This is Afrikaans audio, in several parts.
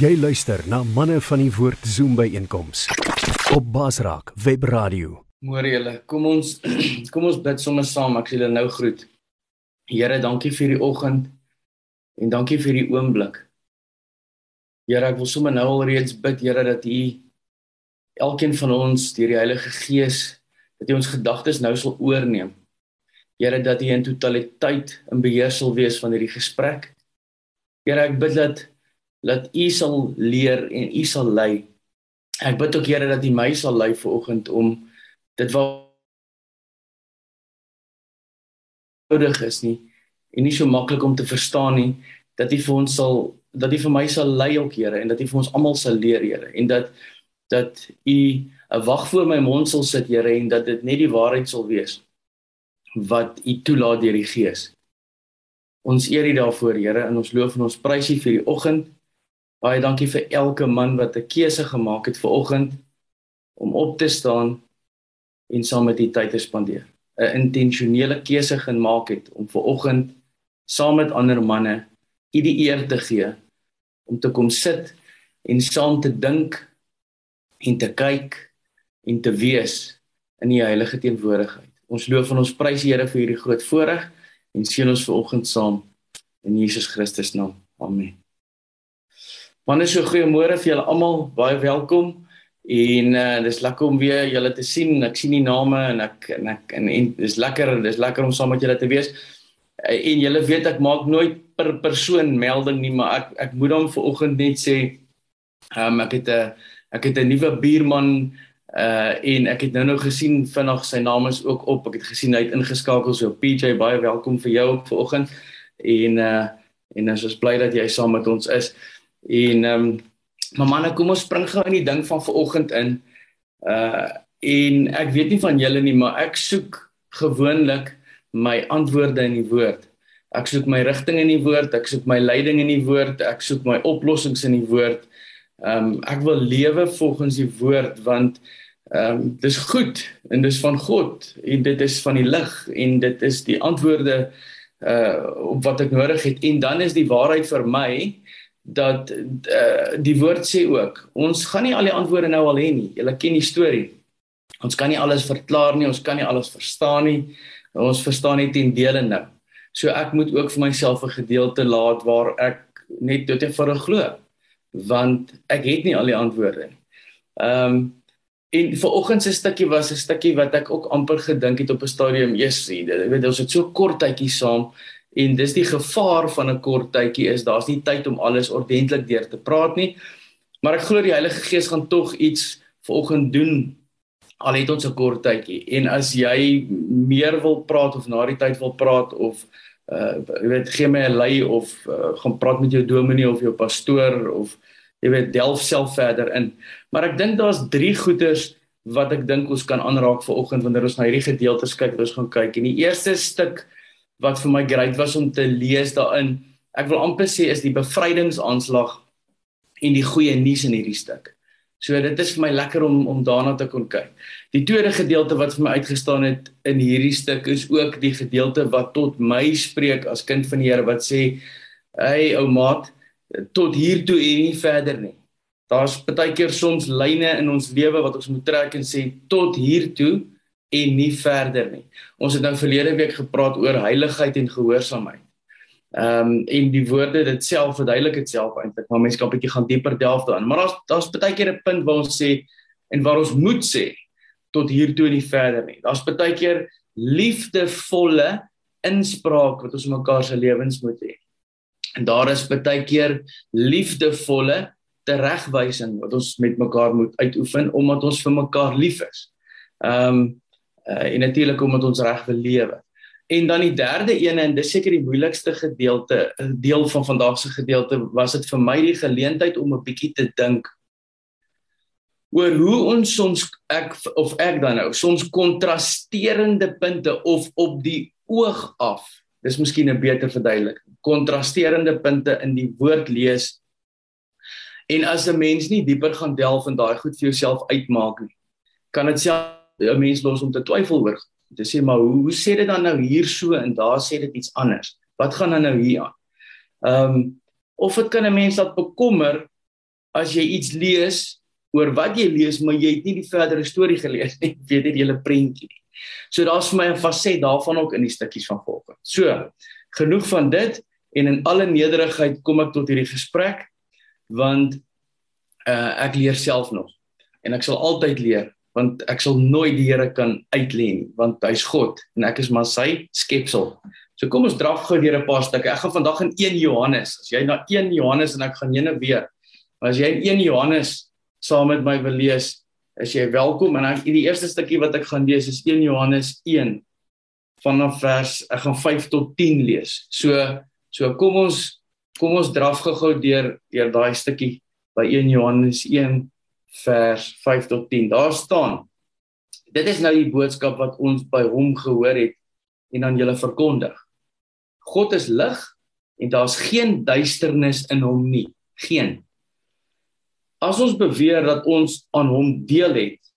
Jy luister na manne van die woord Zoom by einkoms op Basraak Web Radio. Môre julle, kom ons kom ons bid sommer saam. Ek sê julle nou groet. Here, dankie vir die oggend en dankie vir die oomblik. Here, ek wil sommer nou alreeds bid, Here, dat U elkeen van ons deur die Heilige Gees dat U ons gedagtes nou sal oorneem. Here, dat U in totaliteit in beheer sal wees van hierdie gesprek. Here, ek bid dat dat U sal leer en U sal lei. Ek bid ook Here dat U my sal lei vanoggend om dit wat nodig is nie en nie so maklik om te verstaan nie dat U vir ons sal dat U vir my sal lei ook Here en dat U vir ons almal sal leer Here en dat dat U 'n wag voor my mond sal sit Here en dat dit net die waarheid sal wees wat U toelaat deur die Gees. Ons eer U daarvoor Here en ons loof en ons prys U vir die oggend Baie dankie vir elke man wat 'n keuse gemaak het vir oggend om op te staan en saam met die tyd te spandeer. 'n Intentionele keuse gemaak het om vir oggend saam met ander manne u die eer te gee om te kom sit en saam te dink en te kyk en te wees in die heilige teenwoordigheid. Ons loof en ons prys Here vir hierdie groot voorreg en seën ons ver oggend saam in Jesus Christus naam. Amen. Manne so goeiemôre vir julle almal, baie welkom. En uh dis lekker om weer julle te sien. Ek sien die name en ek en ek en, en dis lekker, dis lekker om saam met julle te wees. Uh, en julle weet ek maak nooit per persoon melding nie, maar ek ek moet dan vir oggend net sê um ek het 'n ek het 'n nuwe buurman uh en ek het nou nou gesien vinnig sy naam is ook op. Ek het gesien hy het ingeskakel so PJ baie welkom vir jou ook vanoggend. En uh en ons is bly dat jy saam met ons is. En ehm um, maar manne, kom ons spring gou in die ding van vanoggend in. Uh en ek weet nie van julle nie, maar ek soek gewoonlik my antwoorde in die woord. Ek soek my rigting in die woord, ek soek my leiding in die woord, ek soek my oplossings in die woord. Ehm um, ek wil lewe volgens die woord want ehm um, dis goed en dis van God en dit is van die lig en dit is die antwoorde uh op wat ek nodig het en dan is die waarheid vir my dat uh, die woord sê ook ons gaan nie al die antwoorde nou al hê nie. Julle ken die storie. Ons kan nie alles verklaar nie, ons kan nie alles verstaan nie. Ons verstaan net ten dele nou. So ek moet ook vir myself 'n gedeelte laat waar ek net dit vir glo want ek het nie al die antwoorde nie. Ehm um, en vanoggend se stukkie was 'n stukkie wat ek ook amper gedink het op 'n stadium, yes, jy weet ons het so kort tydjie saam En dis die gevaar van 'n kort tydjie is daar's nie tyd om alles ordentlik deur te praat nie. Maar ek glo die Heilige Gees gaan tog iets vanoggend doen al het ons 'n kort tydjie. En as jy meer wil praat of na die tyd wil praat of uh jy weet gee my 'n lei of uh, gaan praat met jou dominee of jou pastoor of jy weet delf self verder in. Maar ek dink daar's drie goeters wat ek dink ons kan aanraak vanoggend wanneer ons na hierdie gedeeltes kyk, ons gaan kyk. En die eerste stuk wat vir my great was om te lees daarin. Ek wil amper sê is die bevrydingsaanslag en die goeie nuus in hierdie stuk. So dit is vir my lekker om om daarna te kon kyk. Die tweede gedeelte wat vir my uitgestaan het in hierdie stuk is ook die gedeelte wat tot my spreek as kind van die Here wat sê: "Hey ou maat, tot hier toe en nie verder nie." Daar's baie keer soms lyne in ons lewe wat ons moet trek en sê tot hier toe en nie verder nie. Ons het nou verlede week gepraat oor heiligheid en gehoorsaamheid. Ehm um, en die woorde dit self verduidelik dit self eintlik, maar mense kan 'n bietjie gaan dieper delf daarin. Maar daar's daar's baie keer 'n punt waar ons sê en waar ons moet sê tot hier toe en nie verder nie. Daar's baie keer liefdevolle inspraak wat ons in mekaar se lewens moet hê. En daar is baie keer liefdevolle teregwysing wat ons met mekaar moet uitoefen omdat ons vir mekaar lief is. Ehm um, uh, en natuurlik omdat ons reg wil lewe. En dan die derde een en dis seker die moeilikste gedeelte, deel van vandag se gedeelte was dit vir my die geleentheid om 'n bietjie te dink oor hoe ons soms ek of ek dan nou soms kontrasterende punte of op die oog af. Dis miskien 'n beter verduideliking. Kontrasterende punte in die woord lees. En as 'n mens nie dieper gaan delf en daai goed vir jouself uitmaak nie, kan dit self 'n mens los om te twyfel oor. Dit sê maar hoe, hoe sê dit dan nou hier so en daar sê dit iets anders. Wat gaan dan nou hier aan? Ehm um, of dit kan 'n mens laat bekommer as jy iets lees oor wat jy lees, maar jy het nie die verdere storie gelees nie, weet jy die hele prentjie nie. So daar's vir my 'n faset daarvan ook in die stukkies van volgens. So, genoeg van dit en in alle nederigheid kom ek tot hierdie gesprek want uh, ek leer self nog en ek sal altyd leer want ek sal nooit die Here kan uitlê nie want hy's God en ek is maar sy skepsel. So kom ons draf gou deur 'n paar stukke. Ek gaan vandag in 1 Johannes. As jy na 1 Johannes en ek gaan heen en weer. Maar as jy in 1 Johannes saam met my wil lees, is jy welkom en ek die eerste stukkie wat ek gaan lees is 1 Johannes 1 vanaf vers ek gaan 5 tot 10 lees. So so kom ons kom ons draf gou-gou deur deur daai stukkie by 1 Johannes 1 vers 5 tot 10. Daar staan: Dit is nou die boodskap wat ons by hom gehoor het en aan julle verkondig. God is lig en daar's geen duisternis in hom nie. Geen. As ons beweer dat ons aan hom deel het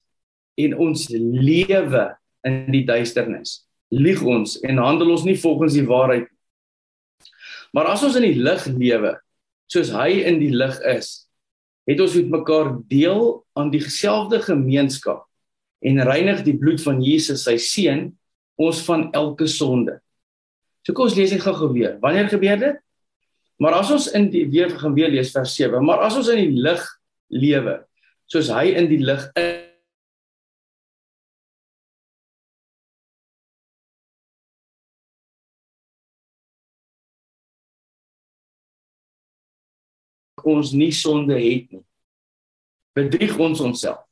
en ons lewe in die duisternis, lieg ons en handel ons nie volgens die waarheid nie. Maar as ons in die lig lewe, soos hy in die lig is, het ons met mekaar deel aan dieselfde gemeenskap en reinig die bloed van Jesus sy seun ons van elke sonde. So kom ons lees dit gou-gou weer. Wanneer gebeur dit? Maar as ons in die weer gaan weer lees vers 7, maar as ons in die lig lewe soos hy in die lig is ons nie sonde het nie. Bedrieg ons onsself.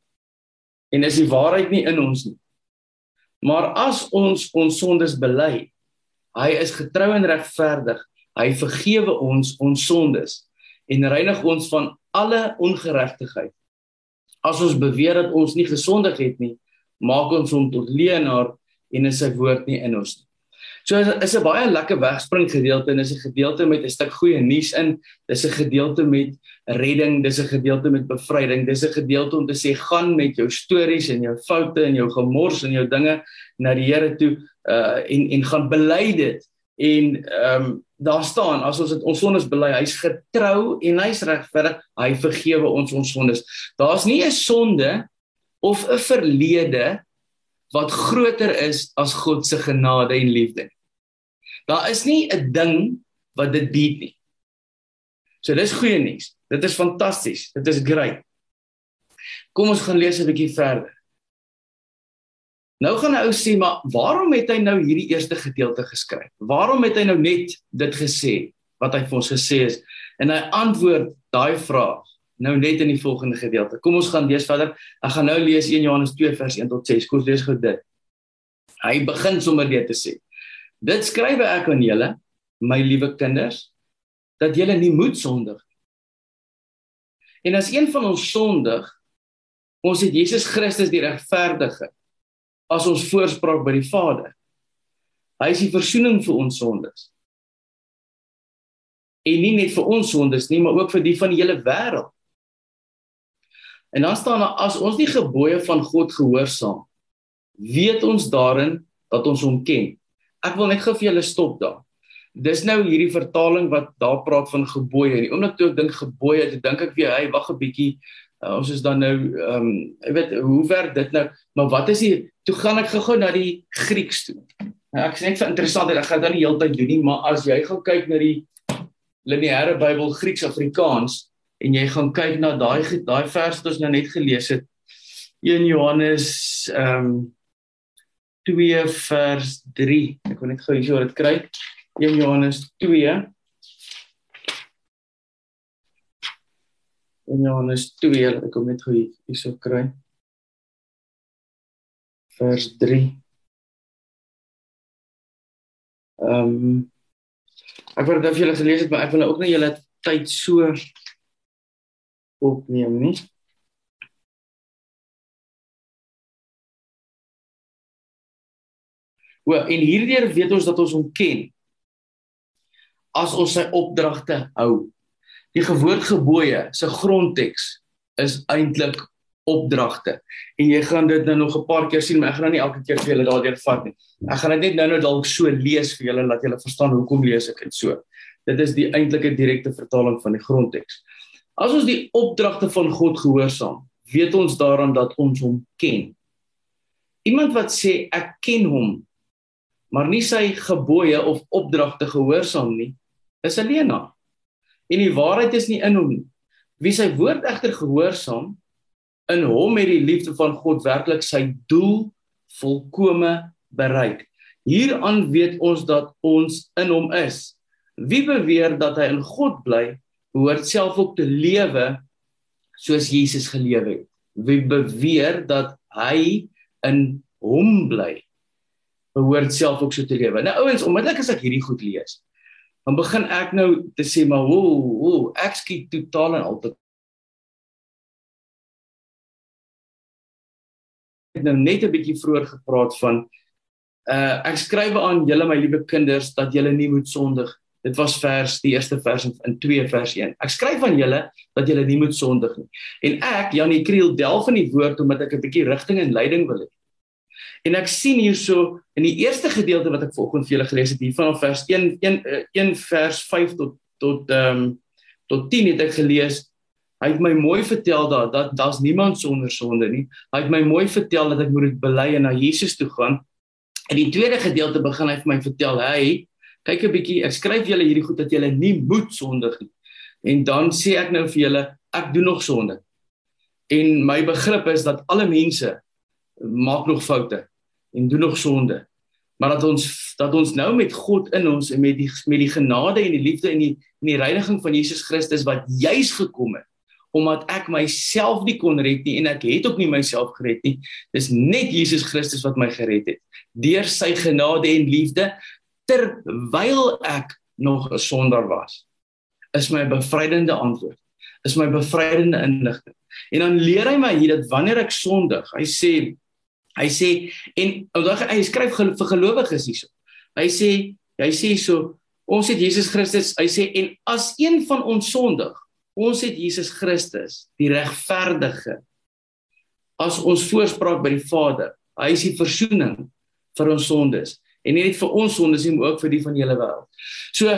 En is die waarheid nie in ons nie. Maar as ons ons sondes bely, hy is getrou en regverdig. Hy vergewe ons ons sondes en reinig ons van alle ongeregtigheid. As ons beweer dat ons nie gesondig het nie, maak ons hom tot leienaar en is sy woord nie in ons nie. So is, is 'n baie lekker wegspring gedeelte en is 'n gedeelte met 'n stuk goeie nuus in. Dis 'n gedeelte met redding, dis 'n gedeelte met bevryding. Dis 'n gedeelte om te sê gaan met jou stories en jou foute en jou gemors en jou dinge na die Here toe uh en en gaan bely dit. En ehm um, daar staan as ons dit ons sondes bely, hy's getrou en hy's regverdig. Hy vergewe ons ons sondes. Daar's nie 'n sonde of 'n verlede wat groter is as God se genade en liefde. Daar is nie 'n ding wat dit beat nie. So dis goeie nuus. Dit is fantasties. Dit is great. Kom ons gaan lees 'n bietjie verder. Nou gaan 'n ou sê, maar waarom het hy nou hierdie eerste gedeelte geskryf? Waarom het hy nou net dit gesê wat hy vir ons gesê het? En hy antwoord daai vraag nou net in die volgende gedeelte. Kom ons gaan lees verder. Ek gaan nou lees 1 Johannes 2 vers 1 tot 6. Kom ons lees gou dit. Hy begin sommer dit te sê. Dit skryf ek aan julle, my liewe kinders, dat julle nie moet sondig nie. En as een van ons sondig, ons het Jesus Christus die regverdige as ons voorspraak by die Vader. Hy is die verzoening vir ons sondes. En nie net vir ons sondes nie, maar ook vir die van die hele wêreld. En dan staan daar as ons nie gebooie van God gehoorsaam, weet ons daarin dat ons hom ken. Ek wil net gou vir julle stop daar. Dis nou hierdie vertaling wat daar praat van gebooie. En omdat toe ek dink gebooie, dan dink ek weer, hey, wag 'n bietjie. Uh, ons is dan nou ehm um, ek weet hoe ver dit nou, maar wat is hier? Toe gaan ek gou-gou na die Grieks toe. Nou ek sê net vir interessant, ek gaan dan nie heeltyd doen nie, maar as jy gaan kyk na die lineêre Bybel Grieks Afrikaans, en jy gaan kyk na daai daai vers wat ons nou net gelees het 1 Johannes ehm um, 2 vers 3 ek wil net gou hierso dit kry. 1 Johannes 2 1 Johannes 2 ek kom net gou hierso kry. Vers 3 ehm um, ek wou dit vir julle gelees het maar ek wil nou ook net julle tyd so opneem nie. En hierdeur weet ons dat ons hom ken. As ons sy opdragte hou. Die gewoordgebooie se grondteks is eintlik opdragte. En jy gaan dit nou nog 'n paar keer sien, maar ek gaan nou nie elke keer vir julle daardeur vat nie. Ek gaan dit net nou-nou dalk so lees vir julle dat julle verstaan hoekom lees ek dit so. Dit is die eintlike direkte vertaling van die grondteks. As ons die opdragte van God gehoorsaam, weet ons daaraan dat ons hom ken. Iemand wat sê ek ken hom, maar nie sy gebooie of opdragte gehoorsaam nie, is 'n leenaar. En die waarheid is nie in hom nie. Wie sy woord egter gehoorsaam, in hom het die liefde van God werklik sy doel volkome bereik. Hieraan weet ons dat ons in hom is. Wie beweer dat hy in God bly, behoort self ook te lewe soos Jesus gelewe het. Wie beweer dat hy in hom bly, behoort self ook so te lewe. Nou ouens, onmiddellik as ek hierdie goed lees, dan begin ek nou te sê maar wo wo ek skiet totaal en altyd het nou net 'n bietjie vroeër gepraat van uh ek skryf aan julle my liewe kinders dat julle nie moet sondig Dit was vers die eerste vers in 2 vers 1. Ek skryf aan julle dat julle nie moet sondig nie. En ek, Janie Kriel, delf in die woord omdat ek 'n bietjie rigting en leiding wil hê. En ek sien hierso in die eerste gedeelte wat ek vanoggend vir julle gelees het hier vanaf vers 1 1 1 vers 5 tot tot ehm um, tot 10 het ek gelees. Hy het my mooi vertel dat dat daar's niemand sonder sonde nie. Hy het my mooi vertel dat ek moet bely en na Jesus toe gaan. In die tweede gedeelte begin hy vir my vertel hy kyk 'n bietjie, ek skryf julle hierdie goed dat julle nie moet sondig nie. En dan sê ek nou vir julle, ek doen nog sonde. En my begrip is dat alle mense maak nog foute en doen nog sonde. Maar dat ons dat ons nou met God in ons en met die met die genade en die liefde en die en die reiniging van Jesus Christus wat juis gekom het omdat ek myself nie kon red nie en ek het ook nie myself gered nie. Dis net Jesus Christus wat my gered het. Deur sy genade en liefde terwyl ek nog 'n sondaar was is my bevrydende antwoord is my bevrydende inligting en dan leer hy my hier dat wanneer ek sondig hy sê hy sê en hy skryf vir gelowiges hierso hy sê hy sê so ons het Jesus Christus hy sê en as een van ons sondig ons het Jesus Christus die regverdige as ons voorspraak by die Vader hy is die verzoening vir ons sondes en nie net vir ons sondes nie, maar ook vir die van julle wêreld. So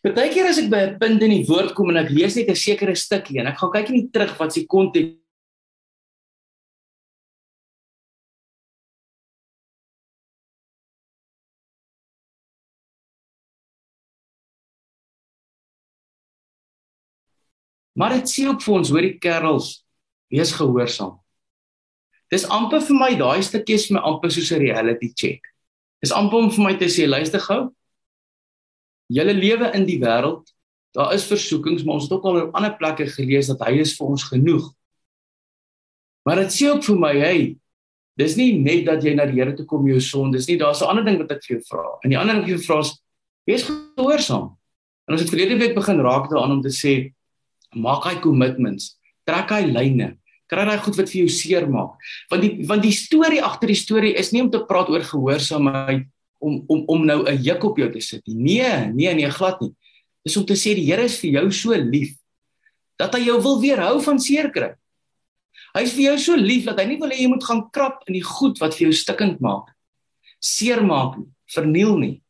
partykeer as ek by 'n punt in die woord kom en ek lees net 'n sekere stukkie en ek gaan kyk net terug wat se konteks Maar dit sê ook vir ons, hoor die kerels, wees gehoorsaam. Dis amper vir my daai stukkie is my amper soos 'n reality check. Dis amper om vir my te sê, luister gou. Julle lewe in die wêreld, daar is versoekings, maar ons het ook al op ander plekke gelees dat hy is vir ons genoeg. Maar dit sê ook vir my, hey, dis nie net dat jy na die Here toe kom jou sonde, dis nie daar's 'n ander ding wat ek vir jou vra. En die ander ding wat ek vir jou vra is, wees gehoorsaam. En ons het verlede week begin raak daaraan om te sê, maak hy commitments, trek hy lyne, kry daai goed wat vir jou seer maak. Want die want die storie agter die storie is nie om te praat oor gehoorsaamheid om om om nou 'n juk op jou te sit nie. Nee, nee, nee, glad nie. Dis om te sê die Here is vir jou so lief dat hy jou wil weerhou van seer kry. Hy is vir jou so lief dat hy nie wil hê jy moet gaan krap in die goed wat vir jou stikkend maak. Seer maak nie, verniel nie.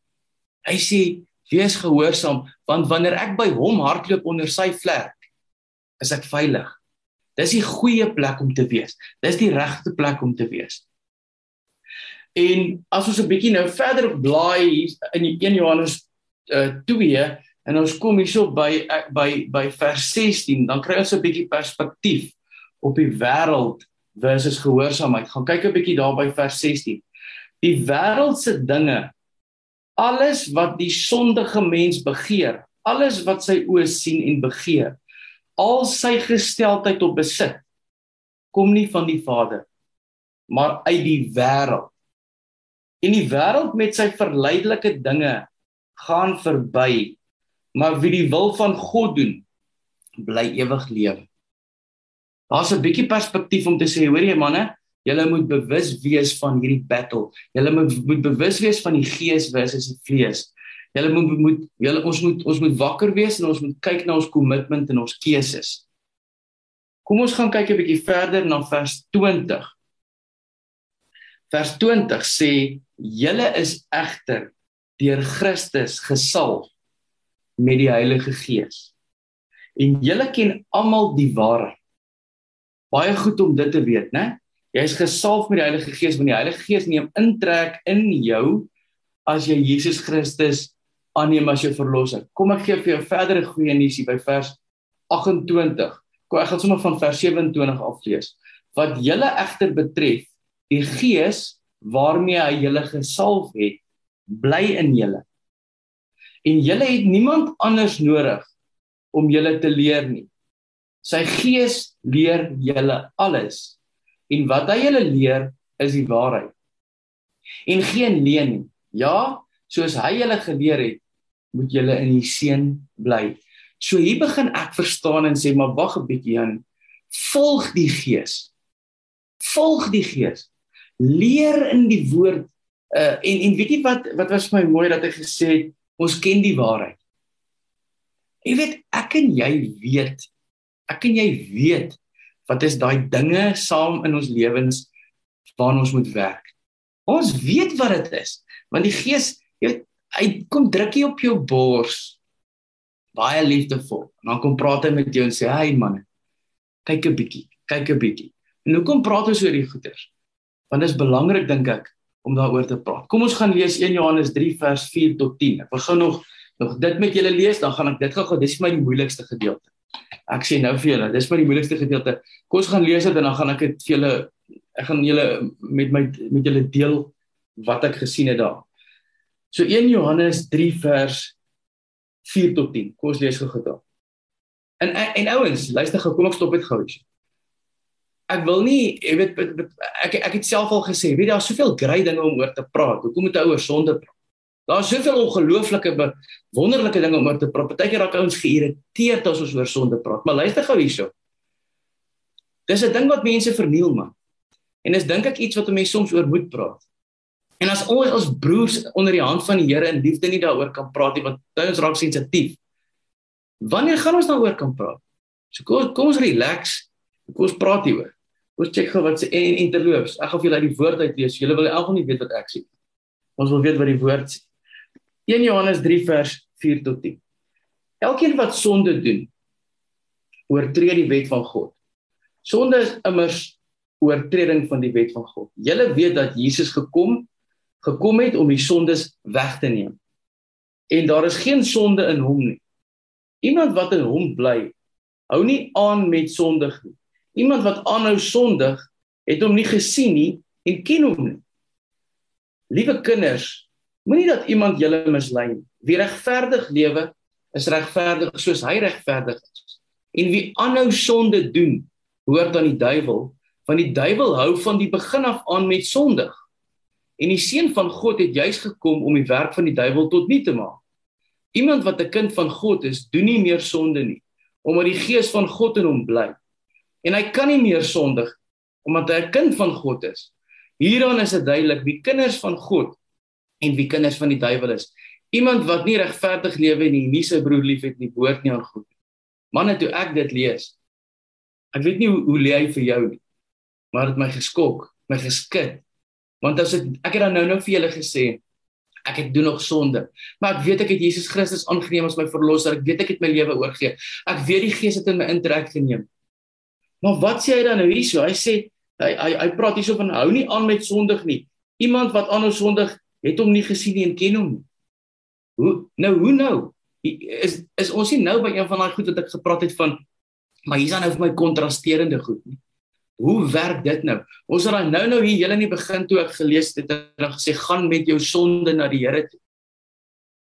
Hy sê wees gehoorsaam want wanneer ek by hom hardloop onder sy vlerk is ek veilig. Dis die goeie plek om te wees. Dis die regte plek om te wees. En as ons 'n bietjie nou verder blaai in 1 Johannes uh, 2 en ons kom hierso by by by vers 16, dan kry ons 'n bietjie perspektief op die wêreld versus gehoorsaamheid. Gaan kyk 'n bietjie daar by vers 16. Die wêreldse dinge, alles wat die sondige mens begeer, alles wat sy oë sien en begeer, al sy gesteldheid op besit kom nie van die Vader maar uit die wêreld. En die wêreld met sy verleidelike dinge gaan verby, maar wie die wil van God doen, bly ewig lewe. Daar's 'n bietjie perspektief om te sê, hoor jy manne, julle moet bewus wees van hierdie battle. Julle moet moet bewus wees van die gees versus die vlees. Julle moet moet julle ons moet ons moet wakker wees en ons moet kyk na ons kommitment en ons keuses. Kom ons gaan kyk 'n bietjie verder na vers 20. Vers 20 sê julle is egter deur Christus gesalf met die Heilige Gees. En julle ken almal die waarheid. Baie goed om dit te weet, né? Jy is gesalf met die Heilige Gees, want die Heilige Gees neem intrek in jou as jy Jesus Christus aanneem as jou verlosser. Kom ek gee vir jou verdere goeie nuus hier by vers 28. Kom ek gaan sommer van vers 27 af lees. Wat julle egter betref, die Gees waarmee hy julle gesalf het, bly in julle. En julle het niemand anders nodig om julle te leer nie. Sy Gees leer julle alles. En wat hy julle leer is die waarheid. En geen leen nie. Ja, soos hy julle geleer het, moet julle in die seën bly. So hier begin ek verstaan en sê maar wag 'n bietjie aan. Volg die Gees. Volg die Gees. Leer in die woord uh en en weet jy wat wat was vir my mooi dat hy gesê het ons ken die waarheid. Jy weet ek en jy weet ek en jy weet wat is daai dinge saam in ons lewens waaraan ons moet werk. Ons weet wat dit is, want die Gees, jy weet, hy kom drukkie op jou bors baie liefdevol. En dan kom praat hy met jou en sê, "Hey man, kyk 'n bietjie, kyk 'n bietjie." En hoekom praat ons oor die goeters? Want dit is belangrik dink ek om daaroor te praat. Kom ons gaan lees 1 Johannes 3 vers 4 tot 10. Ek wil gou nog nog dit met julle lees, dan gaan ek dit gou-gou, dis vir my die moeilikste gedeelte. Ek sê nou vir julle, dis maar die moeilikste gedeelte. Kom ons gaan lees dit en dan gaan ek dit vir julle ek gaan julle met my met julle deel wat ek gesien het daar. So 1 Johannes 3 vers 4 tot 10. Kom ons lees gou-gou daar. En en ouens, luister gou, kom ek stop dit gou. Ek wil nie, jy weet ek ek het self al gesê, weet jy daar's soveel grys dinge om oor te praat. Hoekom moet ou oor sonde praat? Daar's soveel ongelooflike wonderlike dinge om oor te praat. Partykeer raak ouens geïrriteerd as ons oor sonde praat. Maar luister gou hierso. Dis 'n ding wat mense verniel man. En dis dink ek iets wat 'n mens soms oor moet praat. En as ons as broers onder die hand van die Here in liefde nie daaroor kan praat nie, want ons raak sensitief. Wanneer gaan ons daaroor kan praat? So kom kom ons relax. Kom ons praat hieroor. Ons check gou wat se en interloops. Ek gaan vir julle die woord uitlees. Julle wil almal nie weet wat ek sê. Ons wil weet wat die woord sê. 1 Johannes 3 vers 4 tot 10. Elkeen wat sonde doen, oortree die wet van God. Sonde is immers oortreding van die wet van God. Julle weet dat Jesus gekom gekom het om die sondes weg te neem. En daar is geen sonde in hom nie. Iemand wat in hom bly, hou nie aan met sondig nie. Iemand wat aanhou sondig, het hom nie gesien nie en ken hom nie. Liewe kinders, Moenie dat iemand julle mislei nie. Wie regverdig lewe, is regverdig soos hy regverdig is. En wie aanhou sonde doen, hoort aan die duiwel, want die duiwel hou van die begin af aan met sondig. En die seun van God het juis gekom om die werk van die duiwel tot nul te maak. Iemand wat 'n kind van God is, doen nie meer sonde nie, omdat die gees van God in hom bly. En hy kan nie meer sondig omdat hy 'n kind van God is. Hieraan is dit duidelik, wie kinders van God en wie kinders van die duiwel is. Iemand wat nie regverdig lewe nie, nie sy broer liefhet nie, behoort nie aan God. Manne, toe ek dit lees, ek weet nie hoe, hoe lê hy vir jou nie, maar dit my geskok, my geskit. Want as ek ek het dan nou nou vir julle gesê, ek het doen nog sonde, maar ek weet ek het Jesus Christus aangeneem as my verlosser. Ek weet ek het my lewe oorgegee. Ek weet die Gees het in my intrek geneem. Maar wat sê hy dan nou hierso? Hy sê hy hy, hy praat hierso van hou nie aan met sondig nie. Iemand wat aanhou sondig het hom nie gesien nie en ken hom nie. Hoe nou hoe nou? Is is ons nie nou by een van daai goed wat ek gepraat het van maar hier's dan nou vir my kontrasterende goed nie. Hoe werk dit nou? Ons het dan nou nou hier hele in die begin toe ek gelees het en dan gesê gaan met jou sonde na die Here toe.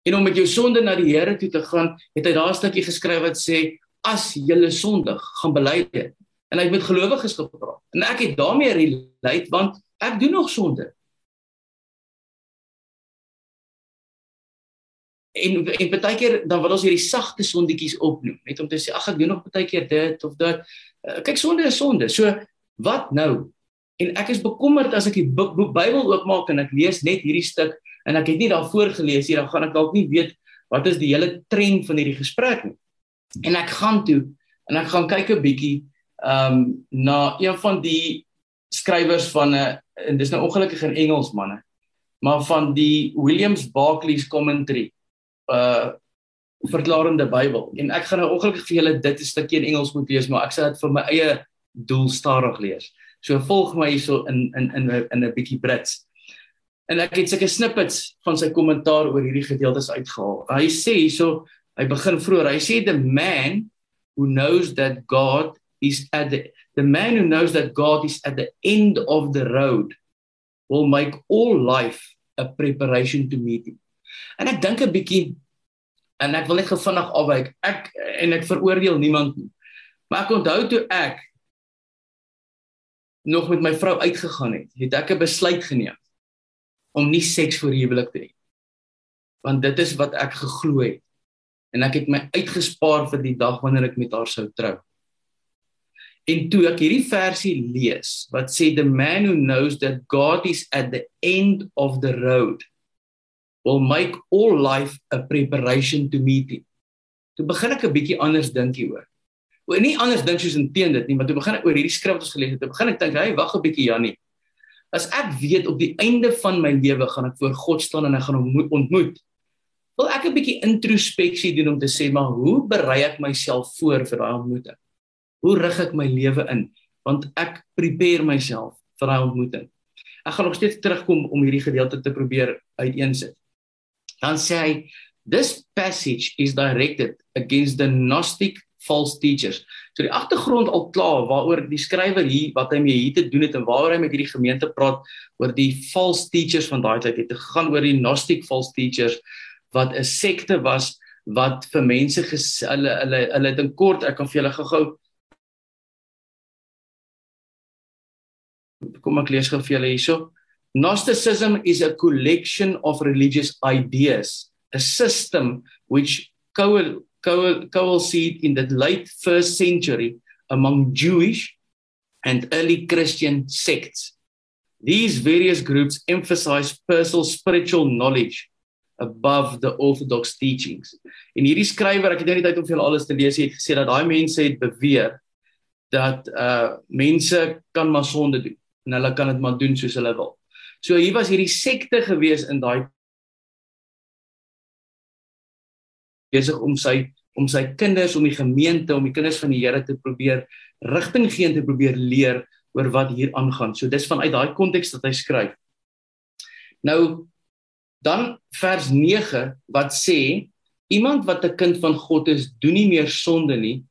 En om met jou sonde na die Here toe te gaan, het hy daar 'n stukkie geskryf wat sê as jy sondig, gaan bely dit. En hy het met gelowiges gepraat. En ek het daarmee relate want ek doen nog sonde. en en baie keer dan wil ons hierdie sagte sondetjies opnoem net om te sê ag ek doen nog baie keer dit of dat uh, kyk sonde is sonde so wat nou? En ek is bekommerd as ek die Bybel oopmaak en ek lees net hierdie stuk en ek het nie daarvoor gelees hier dan gaan ek dalk nie weet wat is die hele trend van hierdie gesprek nie. En ek gaan toe en ek gaan kyk 'n bietjie ehm um, na een van die skrywers van 'n en dis nou ongelukkig in Engels manne maar van die Williams Barclays commentary uh verklarende Bybel. En ek gaan nou ongelukkig vir julle dit 'n stukkie in Engels moet lees, maar ek sal dit vir my eie doel stadig lees. So volg my hierso in in in in 'n bietjie Brits. En ek het sulke snippets van sy kommentaar oor hierdie gedeeltes uitgehaal. Hy sê hierso, hy begin vroeër. Hy sê the man who knows that God is at the the man who knows that God is at the end of the road will make all life a preparation to meet him. En ek dink 'n bietjie en ek wil net gevinnig afwyk. Ek en ek veroordeel niemand nie. Maar ek onthou toe ek nog met my vrou uitgegaan het, het ek 'n besluit geneem om nie seks voor huwelik te hê. Want dit is wat ek geglo het. En ek het my uitgespaar vir die dag wanneer ek met haar sou trou. En toe ek hierdie versie lees wat sê the man who knows that God is at the end of the road will make all life a preparation to meet him. Toe begin ek 'n bietjie anders dink hieroor. Oor nie anders dink soos inteen dit nie, maar toe begin ek oor hierdie skrif wat ons gelees het, toe begin ek dink, "Hey, wag 'n bietjie Jannie. As ek weet op die einde van my lewe gaan ek voor God staan en ek gaan hom ontmoet, wil ek 'n bietjie introspeksie doen om te sê, maar hoe berei ek myself voor vir daai ontmoeting? Hoe rig ek my lewe in? Want ek prepare myself vir daai ontmoeting. Ek gaan nog steeds terugkom om hierdie gedeelte te probeer uiteensit. Dan sê hy this passage is directed against the gnostic false teachers. So die agtergrond al klaar waaroor die skrywer hier wat hy mee hier te doen het en waaroor hy met hierdie gemeente praat oor die false teachers van daai tyd het gegaan oor die gnostic false teachers wat 'n sekte was wat vir mense ges, hulle hulle hulle het in kort ek kan vir julle gou-gou kom ek lees gou vir julle hierso Gnosticism is a collection of religious ideas a system which co coalesced in the late first century among Jewish and early Christian sects. These various groups emphasize personal spiritual knowledge above the orthodox teachings. En hierdie skrywer, ek het nou nie tyd om vir julle alles te lees nie, het gesê dat daai mense het beweer dat uh mense kan maar sonde doen en hulle kan dit maar doen soos hulle wil. So hier was hierdie sekte gewees in daai besig om sy om sy kinders om die gemeente om die kinders van die Here te probeer rigting gee en te probeer leer oor wat hier aangaan. So dis vanuit daai konteks dat hy skryf. Nou dan vers 9 wat sê iemand wat 'n kind van God is, doen nie meer sonde nie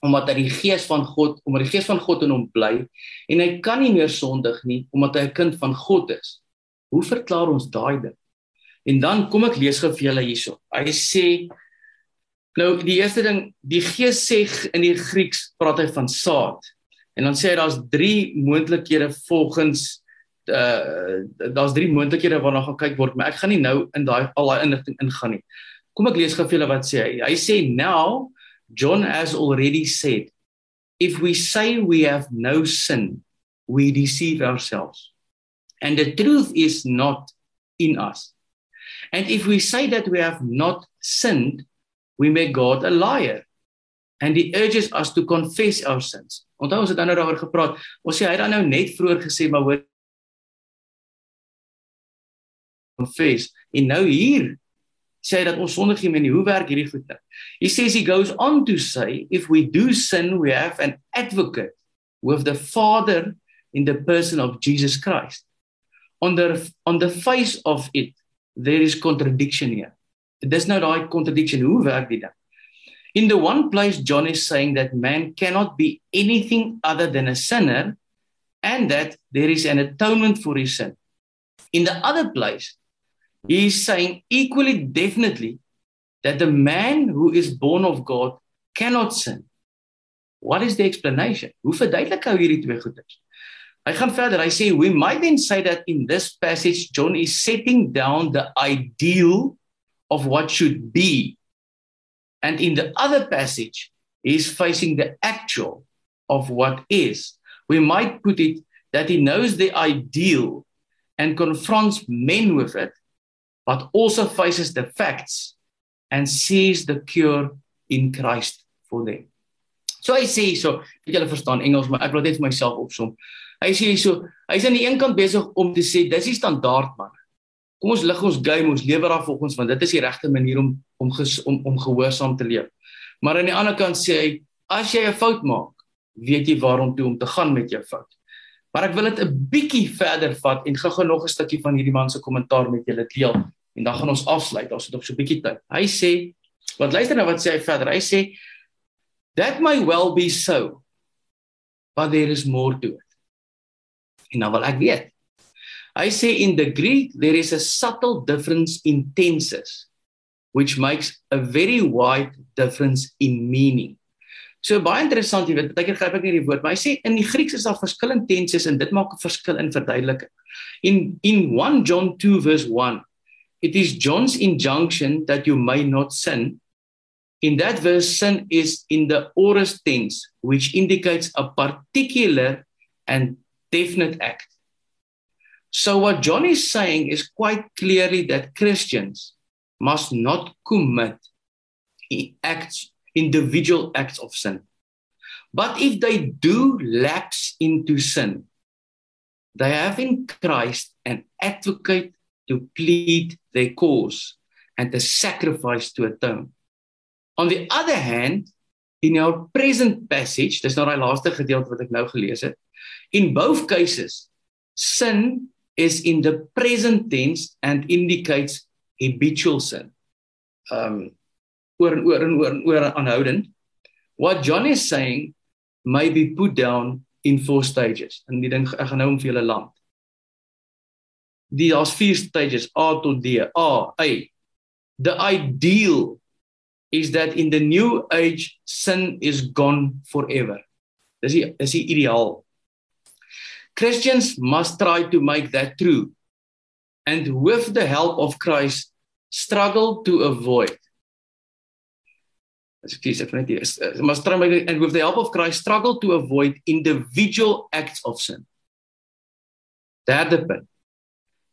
omdat hy die gees van God, omdat die gees van God in hom bly en hy kan nie meer sondig nie omdat hy 'n kind van God is. Hoe verklaar ons daai ding? En dan kom ek lees gou vir julle hierso. Hy sê Nou die eerste ding, die Gees sê in die Grieks praat hy van saad. En dan sê hy daar's drie moontlikhede volgens uh daar's drie moontlikhede waarna gaan kyk word, maar ek gaan nie nou in daai al daai inligting ingaan nie. Kom ek lees gou vir julle wat sê hy. Hy sê now John has already said if we say we have no sin, we deceive ourselves. And the truth is not in us. And if we say that we have not sinned, we make God a liar. And he urges us to confess our sins. Onthou ons het nou daaroor gepraat. Ons sê hy het dan nou net vroeër gesê maar hoor confess. En nou hier sê hy dat ons sondig is en hoe werk hierdie goed nou? He says he goes on to say if we do sin we have an advocate with the Father in the person of Jesus Christ. On the on the face of it there is contradiction here. Dis nou daai contradiction. Hoe werk dit dan? In the one place John is saying that man cannot be anything other than a sinner and that there is an atonement for his sin. In the other place he is saying equally definitely that the man who is born of God cannot sin. What is the explanation? Hoe verduidelik hy hierdie twee goeders? Hy gaan verder. Hy sê we might then say that in this passage John is setting down the ideal of what should be. And in the other passage, he's facing the actual of what is. We might put it that he knows the ideal and confronts men with it, but also faces the facts and sees the cure in Christ for them. So hy sê so, ek julle verstaan Engels, maar ek wil net vir myself opsom. Hy sê so, hy's aan die een kant besig om te sê dis die standaard man. Kom ons lig ons game, ons lewer af volgens want dit is die regte manier om om ges, om om gehoorsaam te leef. Maar aan die ander kant sê hy as jy 'n fout maak, weet jy waarom toe om te gaan met jou fout. Maar ek wil dit 'n bietjie verder vat en gou-gou nog 'n stukkie van hierdie man se kommentaar met julle deel en dan gaan ons afsluit. Ons het op so 'n bietjie tyd. Hy sê, wat luister nou wat sê hy verder? Hy sê that may well be so. But there is more to it. En nou wil ek weet. Hy sê in the Greek there is a subtle difference in tenses which makes a very wide difference in meaning. So baie interessant, jy weet, baie keer gryp ek nie die woord, maar hy sê in die Grieks is daar verskillende tenses en dit maak 'n verskil in verduideliking. In in 1 John 2 verse 1, it is John's injunction that you may not sin. In that verse sin is in the aorist tense, which indicates a particular and definite act. So what John is saying is quite clearly that Christians must not commit acts individual acts of sin. But if they do lapse into sin, they have in Christ an advocate to plead their cause and a sacrifice to atone. On the other hand, in our present passage, dis nou daai laaste gedeelte wat ek nou gelees het, in both cases, sin is in the present tense and indicates habitual sin. Um oor en oor en oor en oor aanhoudend. What John is saying may be put down in four stages. En die ding ek gaan nou om vir julle land. Die daar's vier stages A tot D. A, A. The ideal is that in the new age sin is gone forever. Dis die is die ideaal. Christians must try to make that true. And with the help of Christ struggle to avoid. Uh, must try and with the help of Christ struggle to avoid individual acts of sin.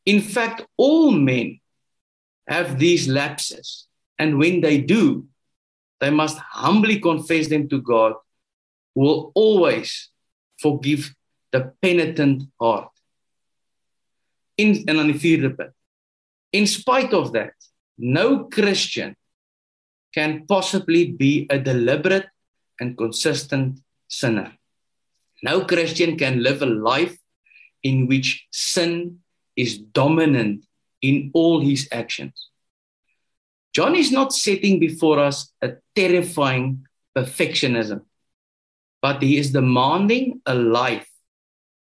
In fact, all men have these lapses. And when they do, they must humbly confess them to God who will always forgive the penitent heart. In en dan die vierde punt. In spite of that, no Christian can possibly be a deliberate and consistent sinner. No Christian can live a life in which sin is dominant in all his actions. John is not setting before us a terrifying perfectionism, but he is demanding a life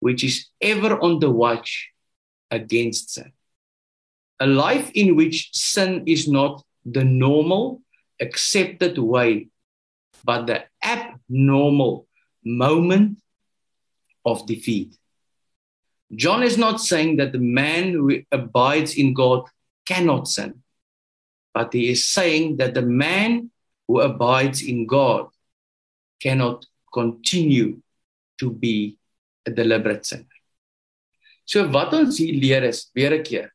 which is ever on the watch against sin. A life in which sin is not the normal accepted way, but the abnormal moment of defeat. John is not saying that the man who abides in God cannot sin, but he is saying that the man who abides in God cannot continue to be a deliberate sinner. So wat ons hier leer is weer 'n keer.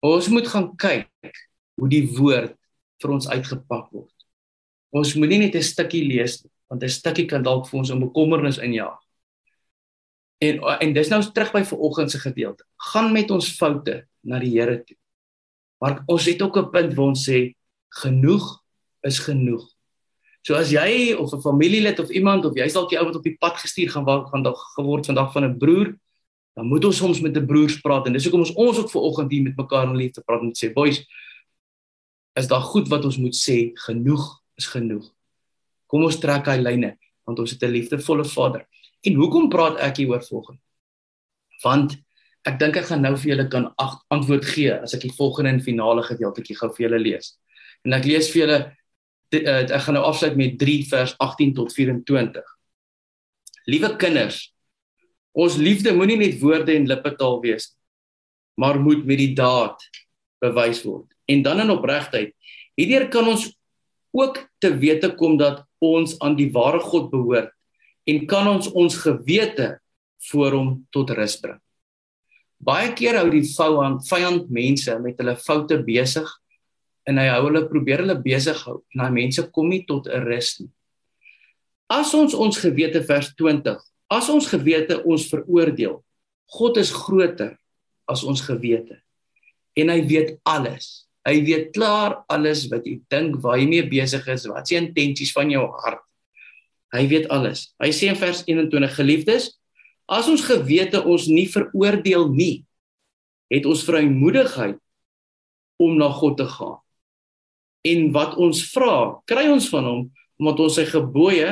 Ons moet gaan kyk hoe die woord vir ons uitgepak word. Ons moenie net 'n stukkie lees want 'n stukkie kan dalk vir ons 'n bekommernis injaag. En en dis nou terug by vanoggend se gedeelte. Gaan met ons foute na die Here toe. Maar ons het ook 'n punt waar ons sê genoeg is genoeg. So as jy of 'n familielid of iemand of jy's dalk die ou wat op die pad gestuur gaan gaan dalk geword vandag van 'n broer, dan moet ons soms met 'n broers praat en dis hoekom ons ons ook vanoggend hier met mekaar in liefde praat en sê boys, is daar goed wat ons moet sê, genoeg is genoeg. Kom ons trek hy lyne want ons het 'n liefdevolle Vader. En hoekom praat ek hier oor volgende? Want ek dink ek gaan nou vir julle kan antwoord gee as ek die volgende en finale gedeeltjie gou vir julle lees. En ek lees vir julle eh, ek gaan nou afsluit met 3 vers 18 tot 24. Liewe kinders, ons liefde moenie net woorde en lippetaal wees, maar moet met die daad bewys word en dan in opregtheid. Hierdeur kan ons ook te wete kom dat ons aan die ware God behoort en kan ons ons gewete voor hom tot rus bring. Baie keer hou die vyand mense met hulle foute besig en hy hou hulle probeer hulle besig hou en daai mense kom nie tot 'n rus nie. As ons ons gewete vers 20, as ons gewete ons veroordeel, God is groter as ons gewete en hy weet alles. Hy weet klaar alles wat jy dink, waar jy mee besig is, wat se intentsies van jou hart. Hy weet alles. Hy sê in vers 21: Geliefdes, as ons gewete ons nie veroordeel nie, het ons vrymoedigheid om na God te gaan. En wat ons vra, kry ons van hom omdat ons sy gebooie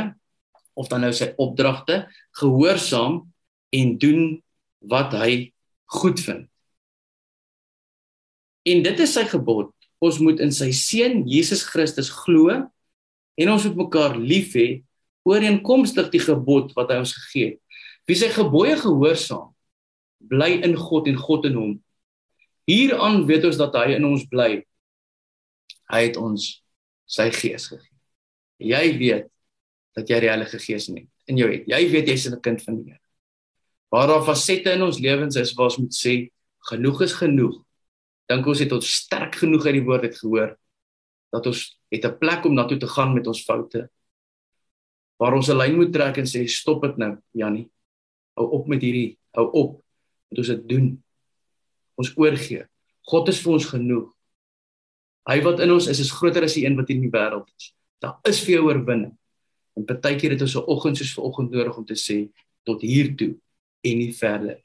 of dan nou sy opdragte gehoorsaam en doen wat hy goed vind. En dit is sy gebod. Ons moet in sy seun Jesus Christus glo en ons moet mekaar lief hê ooreenkomstig die gebod wat hy ons gegee het. Wie sy gebooie gehoorsaam, bly in God en God in hom. Hieraan weet ons dat hy in ons bly. Hy het ons sy gees gegee. Jy weet dat jy die Heilige Gees het in jou het. Jy weet jy's 'n kind van die Here. Waar daar fasette in ons lewens is waar ons moet sê genoeg is genoeg. Dink ons het ons sterk genoeg uit die woord het gehoor dat ons het 'n plek om na toe te gaan met ons foute. Waar ons 'n lyn moet trek en sê stop dit nou, Jannie. Hou op met hierdie, hou op. Moet ons dit doen. Ons oorgee. God is vir ons genoeg. Hy wat in ons is is groter as die een wat in die wêreld is. Daar is vir jou oorwinning. En partykeer het ons 'n oggend soos vanoggend nodig om te sê tot hier toe en nie verder.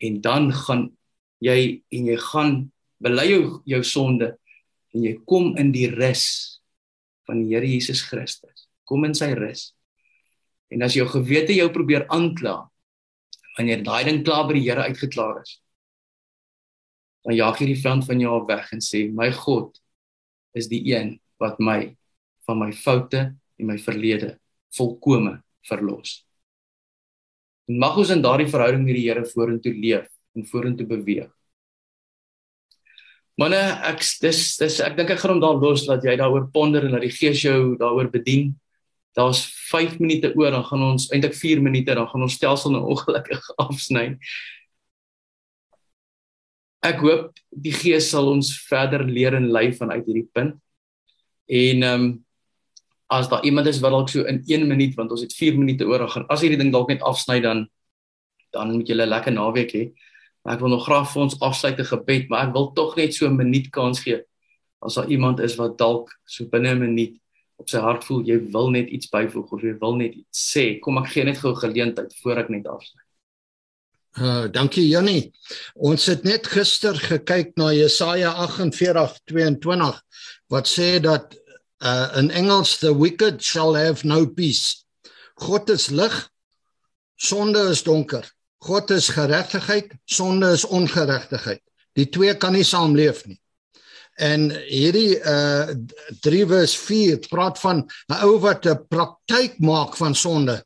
En dan gaan jy en jy gaan bely jou jou sonde en jy kom in die rus van die Here Jesus Christus. Kom in sy rus. En as jou gewete jou probeer aankla, wanneer daai ding klaar by die Here uitgeklaar is, dan jaag jy die vyand van jou af weg en sê my God is die een wat my van my foute en my verlede volkome verlos. En mag ons in daardie verhouding met die Here vorentoe leef en vorentoe beweeg. Manne, ek dis dis ek dink ek gaan hom daar los dat jy daaroor ponder en dat die Gees jou daaroor bedien. Daar's 5 minute oor, dan gaan ons eintlik 4 minute, dan gaan ons stelsel nou ongelukkig afsny. Ek hoop die Gees sal ons verder leer en lei vanuit hierdie punt. En ehm um, as daar iemand is wat dalk so in 1 minuut want ons het 4 minute oor gaan as hierdie ding dalk net afsny dan dan moet julle lekker naweek hê. Ek wil nog graag vir ons afsluit 'n gebed, maar ek wil tog net so 'n minuut kans gee. As daar iemand is wat dalk so binne 'n minuut op sy hart voel jy wil net iets byvoeg of jy wil net iets sê, kom ek gee net gou 'n geleentheid voor ek net afsluit. Uh, dankie Jannie. Ons het net gister gekyk na Jesaja 48:22 wat sê dat uh, in Engels the wicked shall have no peace. God is lig, sonde is donker. God is geregtigheid, sonde is ongeregtigheid. Die twee kan nie saamleef nie. En hierdie uh 3 vers 4 praat van 'n ou wat 'n praktyk maak van sonde.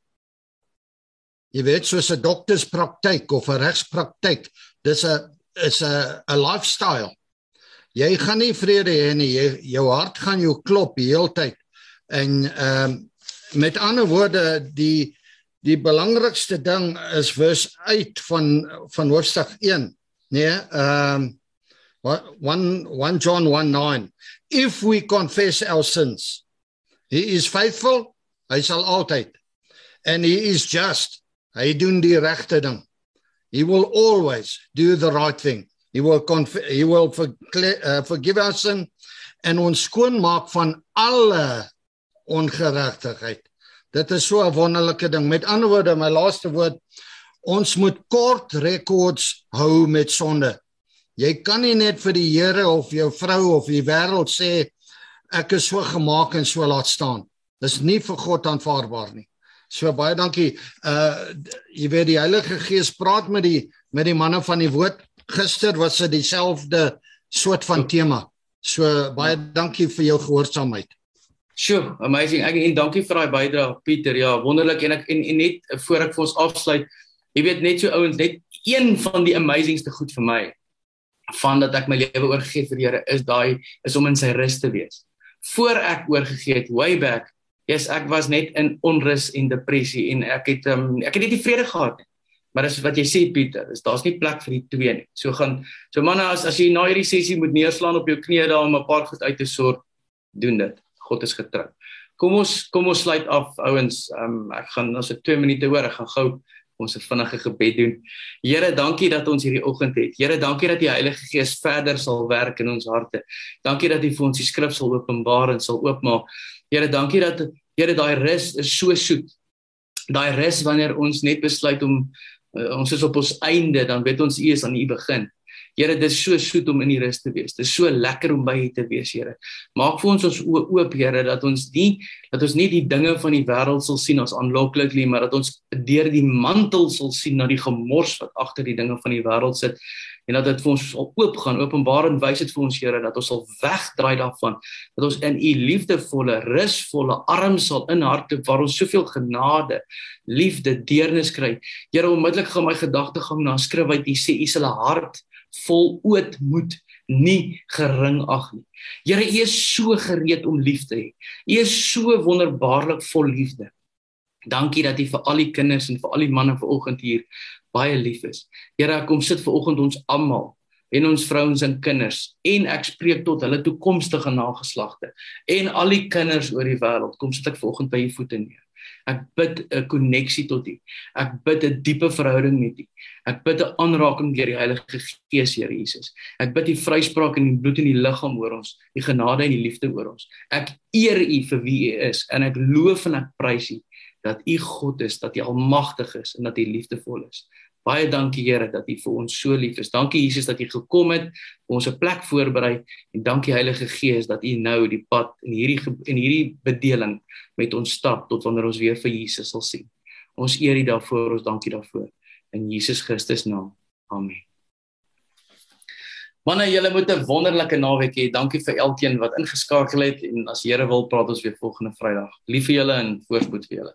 Jy weet soos 'n dokterspraktyk of 'n regspraktyk, dis 'n is 'n 'n lifestyle. Jy gaan nie vrede hê nie. Jy jou hart gaan jou klop die hele tyd. En ehm um, met ander woorde die die belangrikste ding is vers uit van van hoofstuk 1, nee, ehm um, 1 1 John 1:9 If we confess our sins, he is faithful, hy sal altyd and he is just. Hy doen die regte ding. He will always do the right thing. He will he will for, uh, forgive us sin en ons skoon maak van alle ongeregtigheid. Dit is so 'n wonderlike ding. Met ander woorde, my laaste woord, ons moet kort rekords hou met sonde. Jy kan nie net vir die Here of jou vrou of die wêreld sê ek is so gemaak en so laat staan. Dis nie vir God aanvaarbaar nie. So baie dankie. Uh jy weet die Heilige Gees praat met die met die manne van die woord gister was dit dieselfde soort van tema. So baie dankie vir jou gehoorsaamheid. Sjoe, amazing. Ek en dankie vir daai bydrae Pieter. Ja, wonderlik en ek en, en net voor ek vir ons afsluit, jy weet net so ouens, net een van die amazingste goed vir my van dat ek my lewe oorgegee vir die Here is daai is om in sy rus te wees. Voor ek oorgegee het way back, yes, ek was net in onrus en depressie en ek het um, ek het nie vrede gehad nie. Maar dis wat jy sê Pieter, is daar's nie plek vir die twee nie. So gaan so manne as as jy na hierdie sessie moet neerslaan op jou knieë daar om 'n paar goed uit te sort, doen dit. God is getrou. Kom ons kom ons sluit af ouens. Um, ek gaan as ek 2 minute hoor, ek gaan gou Ons 'n vinnige gebed doen. Here, dankie dat ons hierdie oggend het. Here, dankie dat die Heilige Gees verder sal werk in ons harte. Dankie dat U vir ons die skrif sal openbaar en sal oopmaak. Here, dankie dat Here daai rus is so soet. Daai rus wanneer ons net besluit om uh, ons is op ons einde, dan weet ons U is aan U begin. Here, dit is so soet om in die rus te wees. Dit is so lekker om by U te wees, Here. Maak vir ons ons oë oop, Here, dat ons nie dat ons nie die dinge van die wêreld sal sien as aanloklik nie, maar dat ons deur die mantel sal sien na die gemors wat agter die dinge van die wêreld sit en dat dit vir ons sal oopgaan. Openbaring wys dit vir ons, Here, dat ons sal wegdraai daarvan, dat ons in U liefdevolle, rusvolle arms sal inhardloop waar ons soveel genade, liefde, deernis kry. Here, onmiddellik gaan my gedagtegang na skrif uit U sê U sal 'n hart vol ootmoed nie gering ag nie. Here, U is so gereed om lief te hê. U is so wonderbaarlik vol liefde. Dankie dat U vir al die kinders en vir al die manne vanoggend hier baie lief is. Here, ek kom sit vanoggend ons almal en ons vrouens en kinders en ek spreek tot hulle toekomstige nageslagte en al die kinders oor die wêreld. Kom sit ek vanoggend by U voete neer. Ek bid 'n koneksie tot U. Ek bid 'n diepe verhouding met U. Ek bid 'n aanraking deur die Heilige Gees, Here Jesus. Ek bid U vryspraak in die bloed en die liggaam oor ons, die genade en die liefde oor ons. Ek eer U vir wie U is en ek loof en ek prys U dat U God is, dat U almagtig is en dat U liefdevol is. Baie dankie Here dat U vir ons so lief is. Dankie Jesus dat U gekom het, ons 'n plek voorberei en dankie Heilige Gees dat U nou die pad in hierdie in hierdie bedeling met ons stap tot wanneer ons weer vir Jesus sal sien. Ons eer U daarvoor, ons dankie daarvoor in Jesus Christus naam. Amen. Manne, julle moet 'n wonderlike naweek hê. Dankie vir elkeen wat ingeskakel het en as Here wil praat ons weer volgende Vrydag. Lief vir julle en voorspoed vir julle.